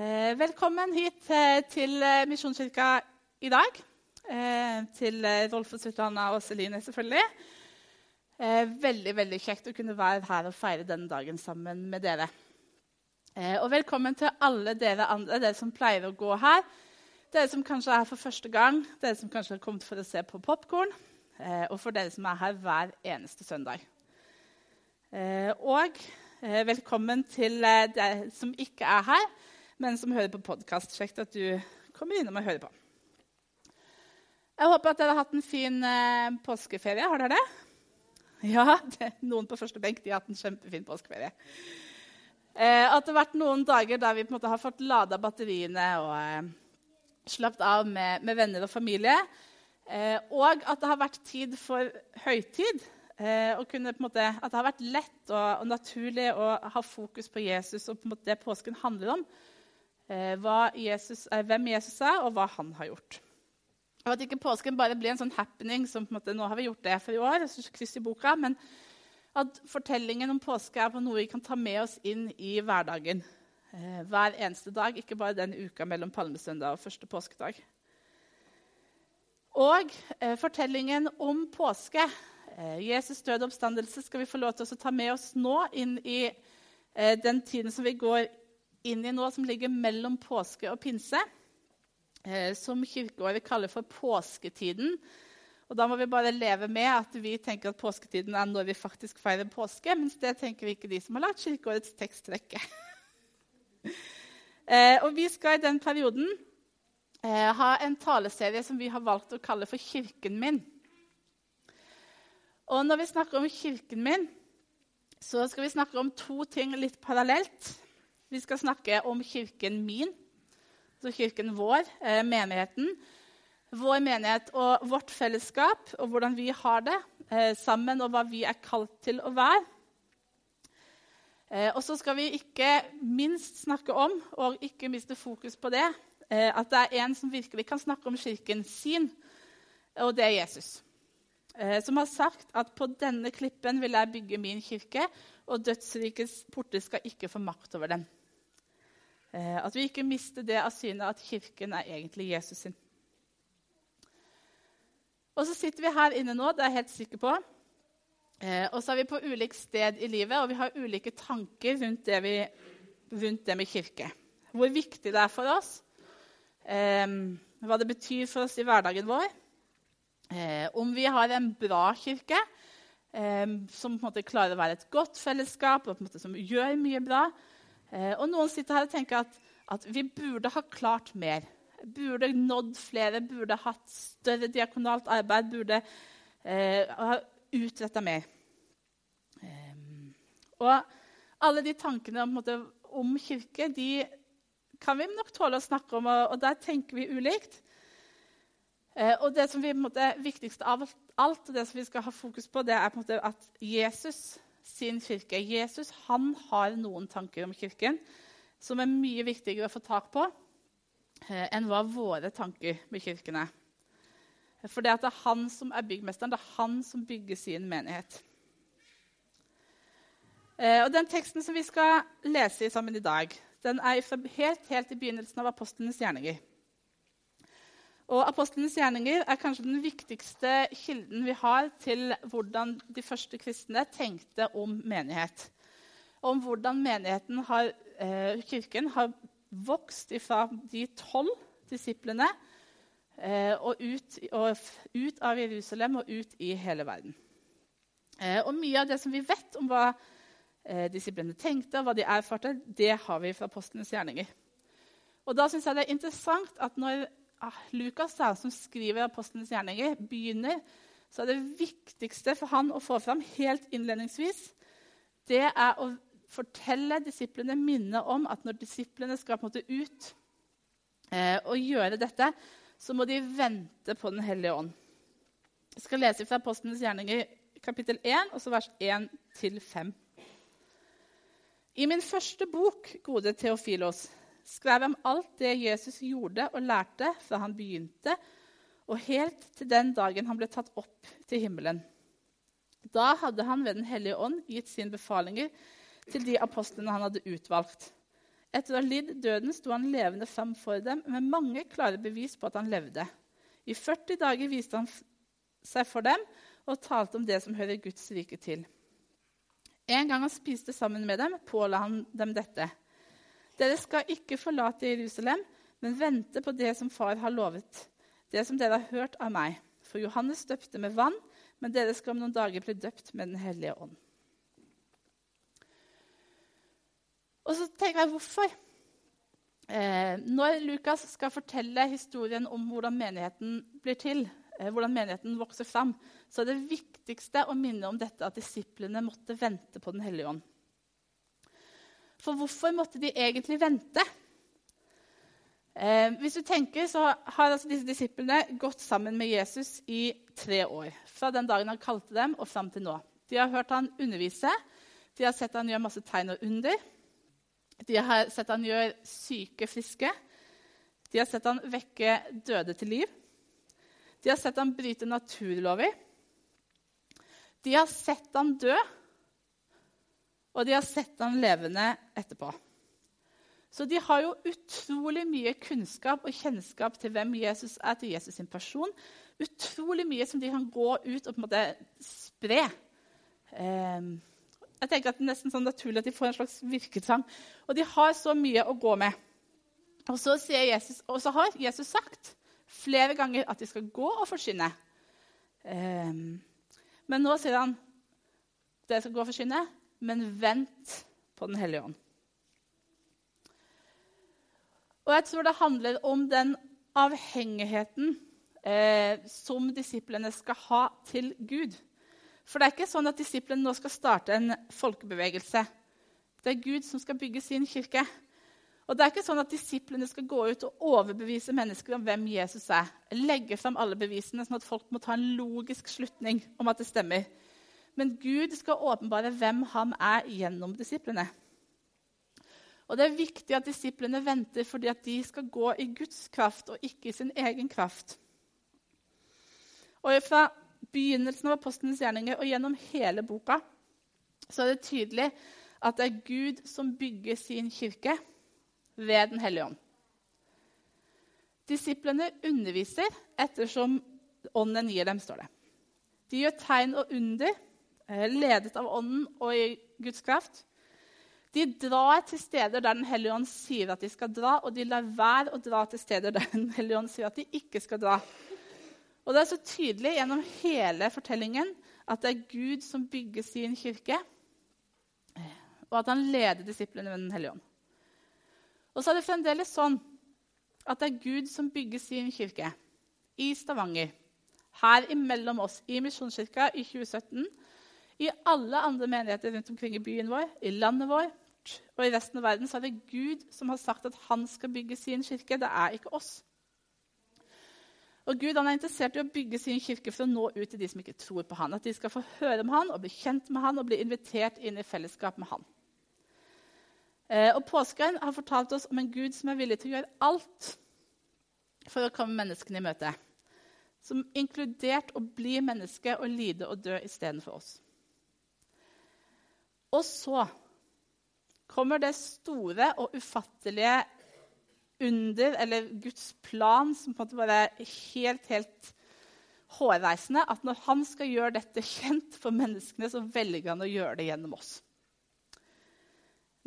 Eh, velkommen hit eh, til eh, Misjonskirka i dag. Til Rolf og Svetlana og Celine, selvfølgelig. Veldig veldig kjekt å kunne være her og feire denne dagen sammen med dere. Og velkommen til alle dere andre, dere som pleier å gå her. Dere som kanskje er her for første gang, dere som kanskje har kommet for å se på popkorn. Og for dere som er her hver eneste søndag. Og velkommen til dere som ikke er her, men som hører på podkast. Kjekt at du kommer innom og hører på. Jeg håper at dere har hatt en fin eh, påskeferie. Har dere det? Ja, det, noen på første benk de har hatt en kjempefin påskeferie. Eh, at det har vært noen dager der vi på en måte har fått lada batteriene og eh, slappet av med, med, venner og familie. Eh, og at det har vært tid for høytid. Eh, kunne, måte, at det har vært lett og, og, naturlig å ha fokus på Jesus og på det påsken handler om. Eh, Jesus, eh, hvem Jesus er, og hva han har gjort. Og At ikke påsken bare blir en sånn happening som på en måte, nå har vi gjort det for i år, kryss i boka, men at fortellingen om påske er på noe vi kan ta med oss inn i hverdagen. Eh, hver eneste dag, ikke bare den uka mellom palmesøndag og første påskedag. Og eh, fortellingen om påske, eh, Jesus døde oppstandelse, skal vi få lov til å ta med oss nå inn i eh, den tiden som vi går inn i nå, som ligger mellom påske og pinse eh, som kirkeåret kaller for påsketiden. Og da må vi bare leve med at vi tenker at påsketiden er når vi faktisk feirer påske, mens det tenker vi ikke de som har lagt kirkeårets teksttrekke. eh, og vi skal i den perioden eh, ha en taleserie som vi har valgt å kalle for Kirken min. Og når vi snakker om kirken min, så skal vi snakke om to ting litt parallelt. Vi skal snakke om kirken min, så kirken vår, eh, menigheten, vår menighet og vårt fellesskap og hvordan vi har det eh, sammen, og hva vi er kalt til å være. Eh, og så skal vi ikke minst snakke om, og ikke miste fokus på det, at det er en som virkelig kan snakke om kirken sin, og det er Jesus. Som har sagt at 'på denne klippen vil jeg bygge min kirke', og dødsrikets porter skal ikke få makt over den. Eh, at vi ikke mister det av synet at Kirken er egentlig Jesus sin. Og så sitter vi her inne nå, det er jeg helt sikker på. Eh, og så er vi på ulikt sted i livet, og vi har ulike tanker rundt det, vi, rundt det med kirke. Hvor viktig det er for oss, eh, hva det betyr for oss i hverdagen vår. Om vi har en bra kirke som på en måte klarer å være et godt fellesskap, og på en måte som gjør mye bra. Eh, og noen sitter her og tenker at, at, vi burde ha klart mer. Burde nådd flere, burde hatt større diakonalt arbeid, burde eh, ha utretta mer. Eh, og alle de tankene om, måte, om, kirke de kan vi nok tåle å snakke om, og, og der tenker vi ulikt. Eh, og det som vi, måte, viktigste av alt, og det som vi skal ha fokus på, det er på måte, at Jesus sin kirke. Jesus han har noen tanker om kirken som er mye viktigere å få tak på eh, enn hva våre tanker med kirken er. For det, er han som er byggmesteren, det er han som bygger sin menighet. Eh, og Den teksten som vi skal lese sammen i dag, den er helt, helt i begynnelsen av apostlenes gjerninger. Og Apostlenes gjerninger er kanskje den viktigste kilden vi har til hvordan de første kristne tenkte om menighet. Om hvordan menigheten har, eh, kirken har vokst fra de tolv disiplene eh, og, ut, og, ut, av Jerusalem og ut i hele verden. Eh, og Mye av det som vi vet om hva eh, disiplene tenkte, og hva de erfarte, det har vi fra apostlenes gjerninger. Og Da synes jeg det er interessant at når Ah, Lukas, da, som skriver apostlenes gjerninger, begynner, så er det viktigste for han å få fram helt innledningsvis, det er å fortelle disiplene, minne om at når disiplene skal på en måte ut eh, og gjøre dette, så må de vente på Den hellige ånd. Jeg skal lese fra Apostlenes gjerninger kapittel 1, og så vers 1-5. I min første bok, gode Theofilos, skrev om alt det Jesus gjorde og lærte fra han begynte, og helt til den dagen han ble tatt opp til himmelen. Da hadde han ved Den hellige ånd gitt sine befalinger til de apostlene han hadde utvalgt. Etter å ha lidd døden sto han levende fram for dem med mange klare bevis på at han levde. I 40 dager viste han seg for dem og talte om det som hører Guds rike til. En gang han spiste sammen med dem, påla han dem dette. Dere skal ikke forlate Jerusalem, men vente på det som far har lovet, det som dere har hørt av meg. For Johannes døpte med vann, men dere skal om noen dager bli døpt med Den hellige ånd. Og så tenker jeg hvorfor. Eh, når Lukas skal fortelle historien om hvordan menigheten blir til, eh, hvordan menigheten vokser fram, så er det viktigste å minne om dette at disiplene måtte vente på Den hellige ånd. For hvorfor måtte de egentlig vente? Eh, hvis du tenker, så har altså disse disiplene gått sammen med Jesus i tre år. Fra den dagen han kalte dem, og fram til nå. De har hørt han undervise, de har sett han gjøre masse tegn og under. De har sett han gjøre syke friske. De har sett han vekke døde til liv. De har sett han bryte naturlover. De har sett han dø, og de har sett han levende etterpå. Så de har jo utrolig mye kunnskap og kjennskap til hvem Jesus er, til Jesus sin person. Utrolig mye som de kan gå ut og på en måte spre. Um, jeg tenker at Det er nesten sånn naturlig at de får en slags virketrang. Og de har så mye å gå med. Og så, Jesus, og så har Jesus sagt flere ganger at de skal gå og forkynne. Um, men nå sier han dere skal gå og forkynne, men vent på Den hellige ånd. Og jeg tror det handler om den avhengigheten eh, som disiplene skal ha til Gud. For det er ikke sånn at disiplene nå skal starte en folkebevegelse. Det er Gud som skal bygge sin kirke. Og det er ikke sånn at disiplene skal gå ut og overbevise mennesker om hvem Jesus er. Legge fram alle bevisene, sånn at folk må ta en logisk slutning om at det stemmer. Men Gud skal åpenbare hvem han er gjennom disiplene. Og det er viktig at disiplene venter fordi at de skal gå i Guds kraft og ikke i sin egen kraft. Og fra begynnelsen av apostlenes gjerninger og gjennom hele boka så er det tydelig at det er Gud som bygger sin kirke ved Den hellige ånd. Disiplene underviser ettersom ånden gir dem, står det. De gjør tegn og under, ledet av ånden og i Guds kraft. De drar til steder der Den hellige ånd sier at de skal dra, og de lar være å dra til steder der Den hellige ånd sier at de ikke skal dra. Og Det er så tydelig gjennom hele fortellingen at det er Gud som bygger sin kirke, og at han leder disiplene med Den hellige ånd. Og så er det fremdeles sånn at det er Gud som bygger sin kirke i Stavanger, her imellom oss, i Misjonskirka i 2017, i alle andre menigheter rundt omkring i byen vår, i landet vårt og i resten av verden, så er det Gud som har sagt at han skal bygge sin kirke. Det er ikke oss. Og Gud er interessert i å bygge sin kirke for å nå ut til de som ikke tror på han. At de skal få høre om han og bli kjent med han og bli invitert inn i fellesskap med han. Eh, og Påsken har fortalt oss om en Gud som er villig til å gjøre alt for å komme menneskene i møte. Som inkludert å bli menneske og lide og dø istedenfor oss. Og så kommer det store og ufattelige under, eller Guds plan, som på en måte bare er helt, helt hårreisende. At når han skal gjøre dette kjent for menneskene, så velger han å gjøre det gjennom oss.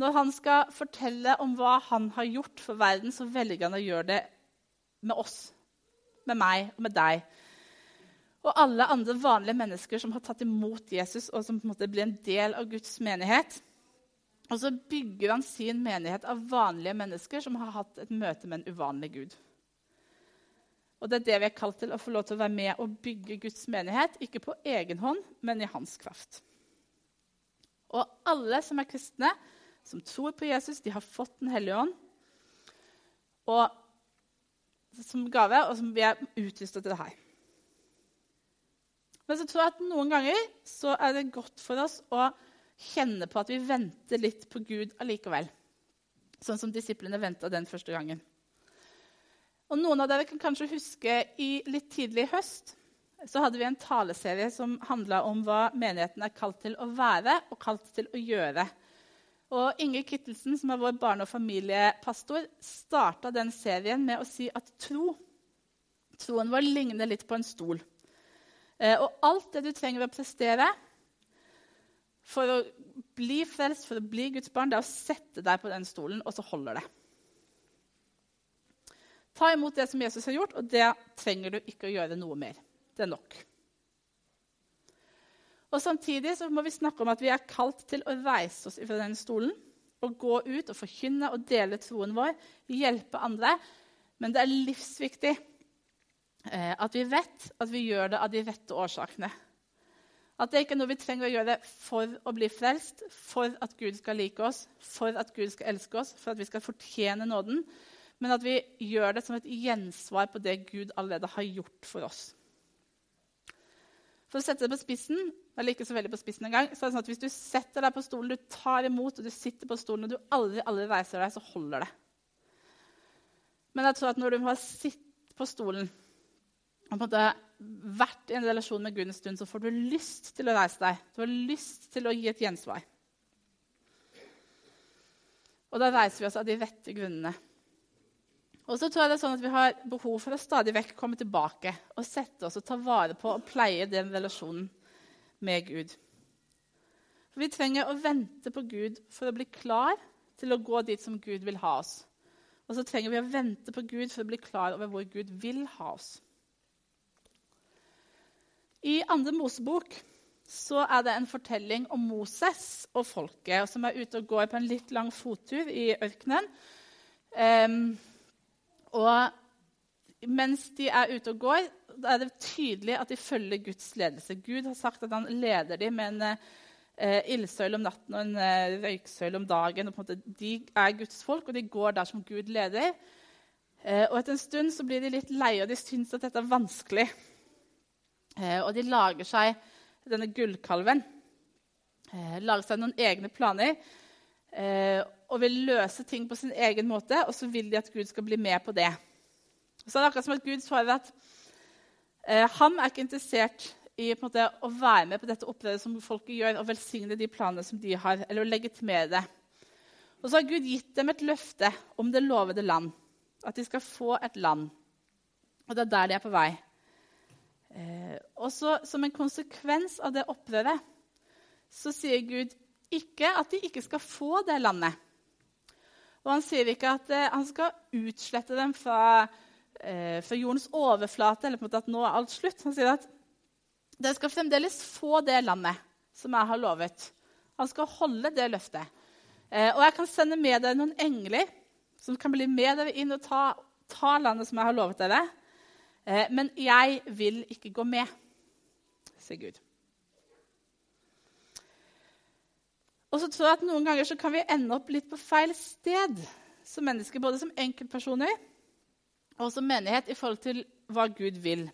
Når han skal fortelle om hva han har gjort for verden, så velger han å gjøre det med oss. Med meg og med deg. Og alle andre vanlige mennesker som har tatt imot Jesus, og som på en måte blir en del av Guds menighet. Og så bygger han sin menighet av vanlige mennesker som har hatt et møte med en uvanlig Gud. Og Det er det vi er kalt til, å få lov til å være med og bygge Guds menighet. Ikke på egen hånd, men i hans kraft. Og alle som er kristne, som tror på Jesus, de har fått Den hellige ånd og, som gave, og som vi er utrusta til det her. Men så tror jeg at noen ganger så er det godt for oss å kjenne på at vi venter litt på Gud allikevel. Sånn som disiplene venta den første gangen. Og Noen av dere kan kanskje huske i litt tidlig i høst så hadde vi en taleserie som handla om hva menigheten er kalt til å være og kalt til å gjøre. Og Inger Kittelsen, som er vår barne- og familiepastor, starta den serien med å si at tro Troen vår ligner litt på en stol. Eh, og alt det du trenger å prestere for å bli frelst, for å bli Guds barn, det er å sette deg på den stolen, og så holder det. Ta imot det som Jesus har gjort, og det trenger du ikke å gjøre noe mer. Det er nok. Og Samtidig så må vi snakke om at vi er kalt til å reise oss fra den stolen og gå ut og forkynne og dele troen vår, hjelpe andre. Men det er livsviktig at vi vet at vi gjør det av de rette årsakene. At det ikke er noe vi trenger å gjøre for å bli frelst, for at Gud skal like oss, for at Gud skal elske oss, for at vi skal fortjene nåden, men at vi gjør det som et gjensvar på det Gud allerede har gjort for oss. For å sette det på spissen eller ikke så veldig på spissen engang, så er det sånn at hvis du setter deg på stolen, du tar imot, og du sitter på stolen, og du aldri, aldri reiser deg, så holder det. Men jeg tror at når du har sittet på stolen på en måte vært i en relasjon med Gud en stund, så får du lyst til å reise deg. Du har lyst til å gi et gjensvar. Og da reiser vi oss av de rette grunnene. Og så tror jeg det er sånn at Vi har behov for å stadig vekk komme tilbake og sette oss og ta vare på og pleie den relasjonen med Gud. For Vi trenger å vente på Gud for å bli klar til å gå dit som Gud vil ha oss. Og så trenger vi å vente på Gud for å bli klar over hvor Gud vil ha oss. I andre Mosebok så er det en fortelling om Moses og folket som er ute og går på en litt lang fottur i ørkenen. Um, og mens de er ute og går, er det tydelig at de følger Guds ledelse. Gud har sagt at han leder dem med en uh, ildsøyle om natten og en uh, røyksøyle om dagen. Og måte, de er Guds folk, og de går der som Gud leder. Uh, og Etter en stund blir de litt leie, og de syns at dette er vanskelig. Eh, og de lager seg denne gullkalven. Eh, lager seg noen egne planer. Eh, og vil løse ting på sin egen måte, og så vil de at Gud skal bli med på det. Så det er akkurat som at Gud svarer at eh, han er ikke interessert i måte, å være med på dette opprøret som folket gjør, og velsigne de planene som de har, eller å legitimere det. Og så har Gud gitt dem et løfte om det lovede land, at de skal få et land. Og det er der de er på vei. Eh, og så Som en konsekvens av det opprøret så sier Gud ikke at de ikke skal få det landet. Og han sier ikke at eh, han skal utslette dem fra, eh, fra, jordens overflate. eller på en måte at nå er alt slutt. Han sier at dere skal fremdeles få det landet som jeg har lovet. Han skal holde det løftet. Eh, og jeg kan sende med dere noen engler som kan bli med dere inn og ta, ta landet som jeg har lovet dere. Eh, men jeg vil ikke gå med, sier Gud. Og så tror jeg at Noen ganger kan vi ende opp litt på feil sted som mennesker. Både som enkeltpersoner og som menighet i forhold til hva Gud vil.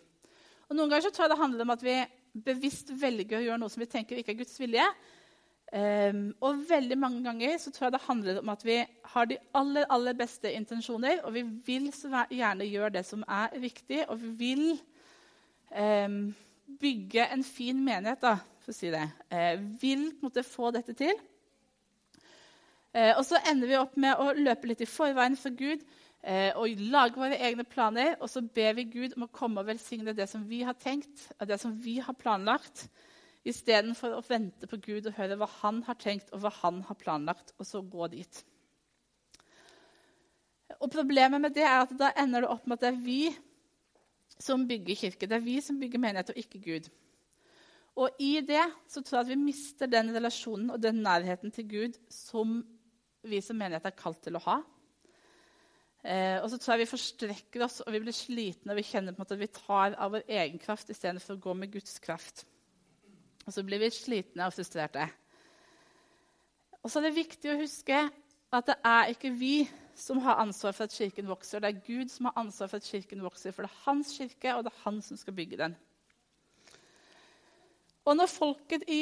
Og Noen ganger så tror jeg det handler om at vi bevisst velger å gjøre noe som vi tenker ikke er Guds vilje. Um, og veldig mange ganger så tror jeg det handler om at vi har de aller, aller beste intensjoner, og vi vil så gjerne gjøre det som er riktig, og vi vil um, bygge en fin menighet, da, for å si det. Uh, vil på en måte få dette til. Uh, og så ender vi opp med å løpe litt i forveien for Gud uh, og lage våre egne planer. Og så ber vi Gud om å komme og velsigne det som vi har tenkt, og det som vi har planlagt, istedenfor å vente på Gud og høre hva han har tenkt og hva han har planlagt, og så gå dit. Og Problemet med det er at da ender det opp med at det er vi som bygger kirke. Det er vi som bygger menighet, og ikke Gud. Og i det så tror jeg at vi mister den relasjonen og den nærheten til Gud som vi som menighet er kalt til å ha. Eh, og så tror jeg vi forstrekker oss og vi blir slitne og vi kjenner på en måte at vi tar av vår egen kraft istedenfor å gå med Guds kraft. Og så blir vi slitne og frustrerte. Og så er det viktig å huske at det er ikke vi som har ansvar for at kirken vokser. Det er Gud som har ansvar for at kirken vokser, for det er hans kirke, og det er han som skal bygge den. Og når folket i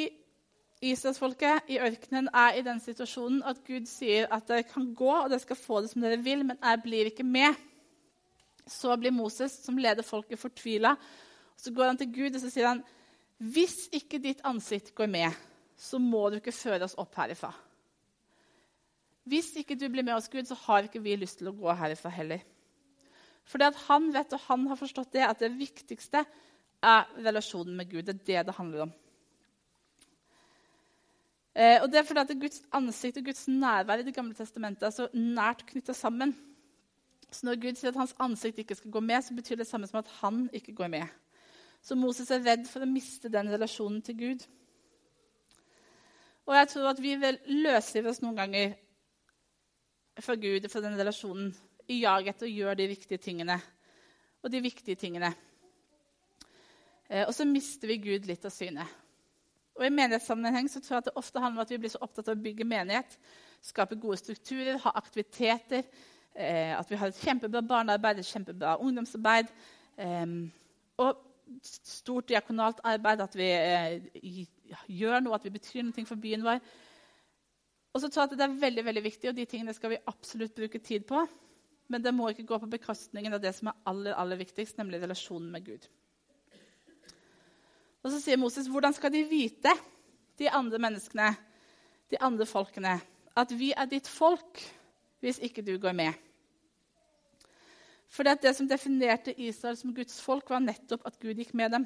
Israelsfolket i ørkenen er i den situasjonen at Gud sier at dere kan gå og dere skal få det som dere vil, men jeg blir ikke med, så blir Moses, som leder folket, fortvila. Så går han til Gud og så sier han, hvis ikke ditt ansikt går med, så må du ikke føre oss opp herifra. Hvis ikke du blir med oss, Gud, så har ikke vi lyst til å gå herifra heller. Fordi at han vet, og han har forstått det, at det viktigste er relasjonen med Gud. Det er det det handler om. Eh, og det er fordi at Guds ansikt og Guds nærvær i Det gamle testamentet er så nært knytta sammen. Så når Gud sier at hans ansikt ikke skal gå med, så betyr det det samme som at han ikke går med. Så Moses er redd for å miste den relasjonen til Gud. Og jeg tror at vi vil løsrive oss noen ganger fra Gud, fra den relasjonen, i jaget etter å gjøre de riktige tingene og de viktige tingene. Eh, og så mister vi Gud litt av synet. Og I menighetssammenheng så tror jeg at det ofte handler om at vi blir så opptatt av å bygge menighet, skape gode strukturer, ha aktiviteter, eh, at vi har et kjempebra barnearbeid, et kjempebra ungdomsarbeid. Eh, og stort diakonalt arbeid, at vi eh, gjør noe, at vi betyr noe for byen vår. Og så tror jeg at Det er veldig veldig viktig, og de tingene skal vi absolutt bruke tid på. Men det må ikke gå på bekostningen av det som er aller, aller viktigst, nemlig relasjonen med Gud. Og Så sier Moses, hvordan skal de vite, de andre menneskene, de andre folkene, at vi er ditt folk, hvis ikke du går med? For det som definerte Israel som Guds folk, var nettopp at Gud gikk med dem.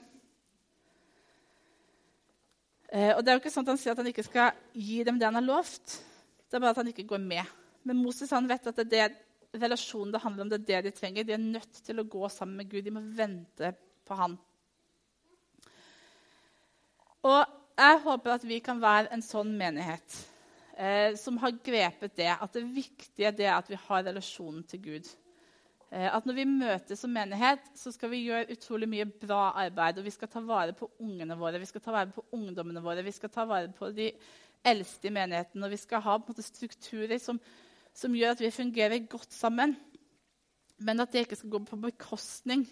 Eh, og det er jo ikke sånn at Han sier at han ikke skal gi dem det han har lovt. Det er bare at han ikke går med. Men Moses han vet at det er det relasjonen det handler om. Det er det de trenger. De er nødt til å gå sammen med Gud. De må vente på han. Og jeg håper at vi kan være en sånn menighet eh, som har grepet det. At det viktige er at vi har relasjonen til Gud. Eh, at når vi møtes som menighet, så skal vi gjøre utrolig mye bra arbeid. Og vi skal ta vare på ungene våre, vi skal ta vare på ungdommene våre, vi skal ta vare på de eldste i menigheten. Og vi skal ha måte, strukturer som, som, gjør at vi fungerer godt sammen. Men at det ikke skal gå på bekostning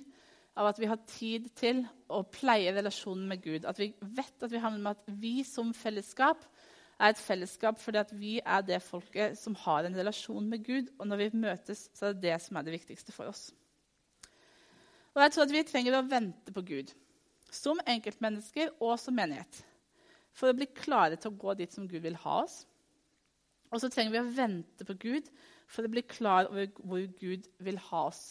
av at vi har tid til å pleie relasjonen med Gud. At vi vet at vi handler med at vi som fellesskap er et fellesskap fordi vi er det folket som har en relasjon med Gud. Og når vi møtes, så er det det som er det viktigste for oss. Og jeg tror at vi trenger å vente på Gud, som enkeltmennesker og som menighet, for å bli klare til å gå dit som Gud vil ha oss. Og så trenger vi å vente på Gud for å bli klar over hvor Gud vil ha oss.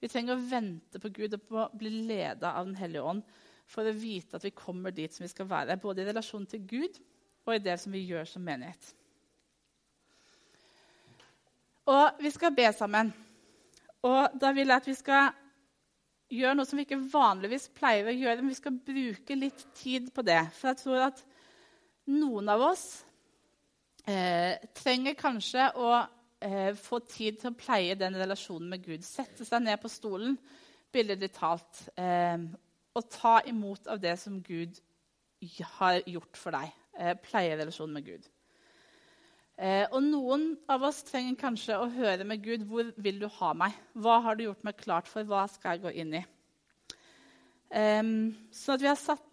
Vi trenger å vente på Gud og på å bli leda av Den hellige ånd for å vite at vi kommer dit som vi skal være, både i relasjon til Gud og i det som vi gjør som menighet. Og vi skal be sammen. Og da vil jeg at vi skal gjøre noe som vi ikke vanligvis pleier å gjøre, men vi skal bruke litt tid på det. For jeg tror at noen av oss eh, trenger kanskje å eh, få tid til å pleie den relasjonen med Gud. Sette seg ned på stolen, billedlig talt, eh, og ta imot av det som Gud har gjort for deg eh, pleierelasjon med Gud. Eh, og noen av oss trenger kanskje å høre med Gud hvor vil du ha meg. Hva har du gjort meg klart for? Hva skal jeg gå inn i? Eh, sånn at vi har satt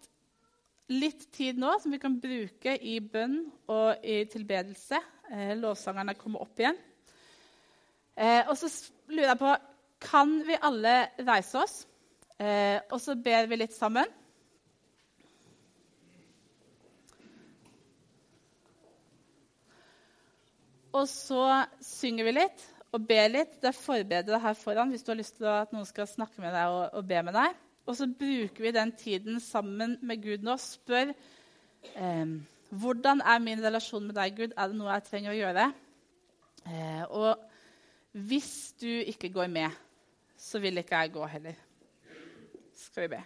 litt tid nå som vi kan bruke i bønn og i tilbedelse. Eh, lovsangerne kommer opp igjen. Eh, og så lurer jeg på Kan vi alle reise oss? Eh, og så ber vi litt sammen. Og så synger vi litt og ber litt. Det er forberedet her foran hvis du har lyst til at noen skal snakke med deg og, og be med deg. Og så bruker vi den tiden sammen med Gud nå. Spør eh, hvordan er min relasjon med deg, Gud. Er det noe jeg trenger å gjøre? Eh, og hvis du ikke går med, så vil ikke jeg gå heller. Skal vi be.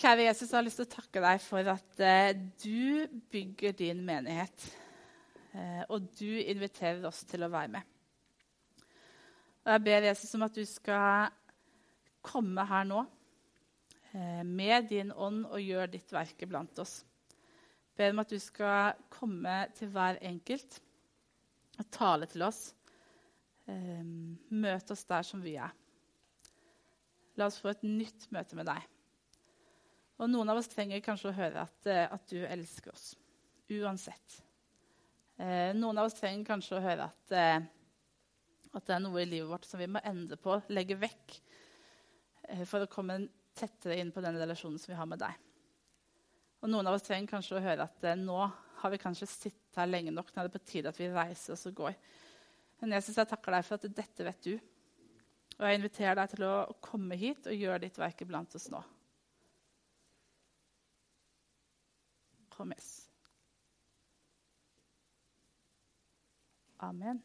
Kjære Jesus, jeg har lyst til å takke deg for at eh, du bygger din menighet. Eh, og du inviterer oss til å være med. Og Jeg ber Jesus om at du skal komme her nå eh, med din ånd og gjøre ditt verk blant oss. Jeg ber om at du skal komme til hver enkelt og tale til oss. Eh, møte oss der som vi er. La oss få et nytt møte med deg. Og Noen av oss trenger kanskje å høre at, at du elsker oss uansett. Eh, noen av oss trenger kanskje å høre at, eh, at, det er noe i livet vårt som vi må endre på, legge vekk, eh, for å komme tettere inn på den relasjonen som vi har med deg. Og noen av oss trenger kanskje å høre at eh, nå har vi kanskje sittet her lenge nok. Nå er det på tide at vi reiser oss og går. Men jeg syns jeg takker deg for at dette vet du. Og jeg inviterer deg til å komme hit og gjøre ditt verk iblant oss nå. Kom, Jesus. Amen.